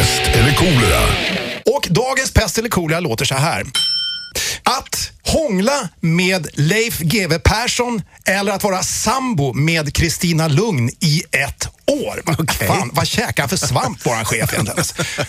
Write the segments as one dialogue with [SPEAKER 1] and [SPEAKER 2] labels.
[SPEAKER 1] Pest eller kolera?
[SPEAKER 2] Och dagens pest eller kolera låter så här. Att hångla med Leif GW Persson eller att vara sambo med Kristina Lugn i ett år.
[SPEAKER 3] Okej.
[SPEAKER 2] Fan, vad käkar han för svamp, våran chef egentligen?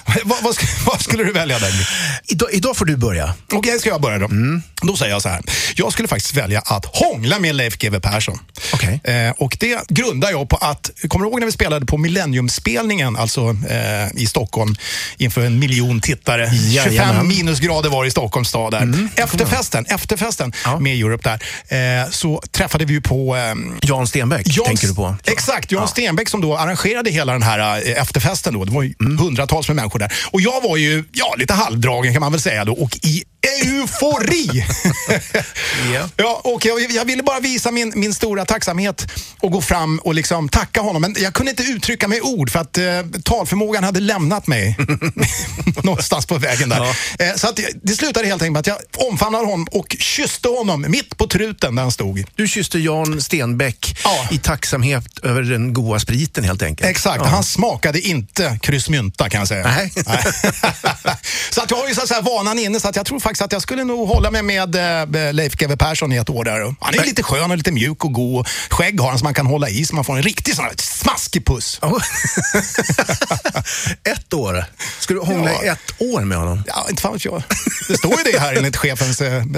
[SPEAKER 2] Vad, vad, vad skulle du välja där?
[SPEAKER 3] Idag, idag får du börja.
[SPEAKER 2] Okej, ska jag börja då?
[SPEAKER 3] Mm.
[SPEAKER 2] Då säger jag så här. Jag skulle faktiskt välja att hångla med Leif GW Persson.
[SPEAKER 3] Okej.
[SPEAKER 2] Eh, och det grundar jag på att, kommer du ihåg när vi spelade på Millenniumspelningen, alltså eh, i Stockholm, inför en miljon tittare? 25
[SPEAKER 3] Jajamän.
[SPEAKER 2] minusgrader var det i Stockholms stad där. efterfesten, efterfesten
[SPEAKER 3] Mm, Ja.
[SPEAKER 2] med Europe där, eh, så träffade vi ju på ehm,
[SPEAKER 3] Jan Stenbeck
[SPEAKER 2] Jan-
[SPEAKER 3] tänker du på.
[SPEAKER 2] Exakt, Jan Stenbeck som då arrangerade hela den här eh, efterfesten. Då. Det var ju
[SPEAKER 3] Mm.
[SPEAKER 2] hundratals med människor där. Och jag var ju ja, lite halvdragen kan man väl säga då och i eufori.
[SPEAKER 3] Ja.
[SPEAKER 2] ja, och jag, jag ville bara visa min, min stora tacksamhet och gå fram och liksom tacka honom. Men jag kunde inte uttrycka mig i ord för att eh, talförmågan hade lämnat mig någonstans på vägen där. Eh, så att det, slutade helt enkelt med att jag omfamnade honom och kysste honom mitt på truten där han stod.
[SPEAKER 3] Du kysste Jan Stenbeck
[SPEAKER 2] Ja.
[SPEAKER 3] i tacksamhet över den goda spriten helt enkelt.
[SPEAKER 2] Exakt, han smakade inte kryssmynta kan jag säga.
[SPEAKER 3] Nej.
[SPEAKER 2] så att jag har ju så att säga vanan inne så att jag tror faktiskt att jag skulle nog hålla mig med eh, Leif GW Persson i ett år där. Han är lite skön och lite mjuk och god. Skägg har han som man kan hålla i så man får en riktig sån här smaskig puss.
[SPEAKER 3] Ja. ett år? Ska du hångla
[SPEAKER 2] Ja.
[SPEAKER 3] ett år med honom?
[SPEAKER 2] Ja, inte fan vet jag. Det står ju det här enligt chefens... Eh, eh,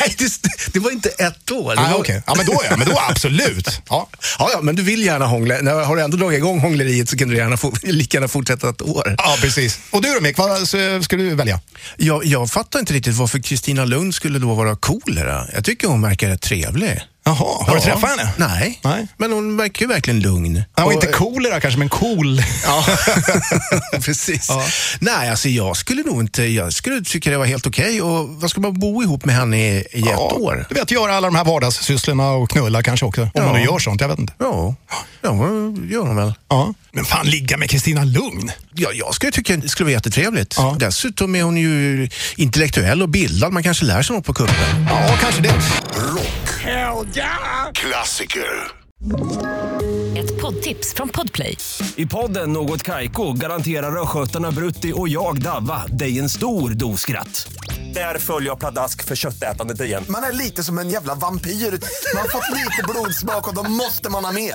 [SPEAKER 3] Nej, det, det var inte ett år.
[SPEAKER 2] Ah,
[SPEAKER 3] var...
[SPEAKER 2] okej. Ja, men då ja, men då absolut. Ja.
[SPEAKER 3] Ja, ja, men du vill gärna hångla. När har du ändå dragit igång hångleriet så kan du gärna lika gärna fortsätta ett år.
[SPEAKER 2] ja, precis. Och du då Mick, vad så- skulle du välja?
[SPEAKER 3] Jag, jag fattar inte riktigt varför Kristina Lund skulle då vara kolera. Jag tycker hon verkar rätt trevlig.
[SPEAKER 2] Jaha, har du
[SPEAKER 3] Ja.
[SPEAKER 2] träffat henne?
[SPEAKER 3] Nej.
[SPEAKER 2] Nej.
[SPEAKER 3] men hon verkar ju verkligen lugn.
[SPEAKER 2] Han var
[SPEAKER 3] Och-
[SPEAKER 2] inte kolera kanske, men cool.
[SPEAKER 3] Ja, precis. Nej, alltså jag skulle nog inte, jag skulle tycka det var helt okej. Och vad ska man bo ihop med henne i, i ett år?
[SPEAKER 2] Du vet, göra alla de här vardagssysslorna och knulla kanske också. Om
[SPEAKER 3] Ja.
[SPEAKER 2] man nu gör sånt, jag vet inte.
[SPEAKER 3] Ja, ja gör hon väl.
[SPEAKER 2] Ja. Men fan, ligga med Kristina Lugn?
[SPEAKER 3] Ja, jag skulle tycka det skulle vara jättetrevligt.
[SPEAKER 2] Ja.
[SPEAKER 3] Dessutom är hon ju intellektuell och bildad. Man kanske lär sig något på kuppen.
[SPEAKER 2] Ja, kanske det.
[SPEAKER 1] Rock. Klassiker.
[SPEAKER 4] Ett poddtips från Podplay.
[SPEAKER 5] I podden Något Kaiko garanterar östgötarna Brutti och jag, Davva, dig en stor dos skratt. Där följer jag pladask för köttätandet igen.
[SPEAKER 6] Man är lite som en jävla vampyr. Man har fått lite blodsmak och då måste man ha mer.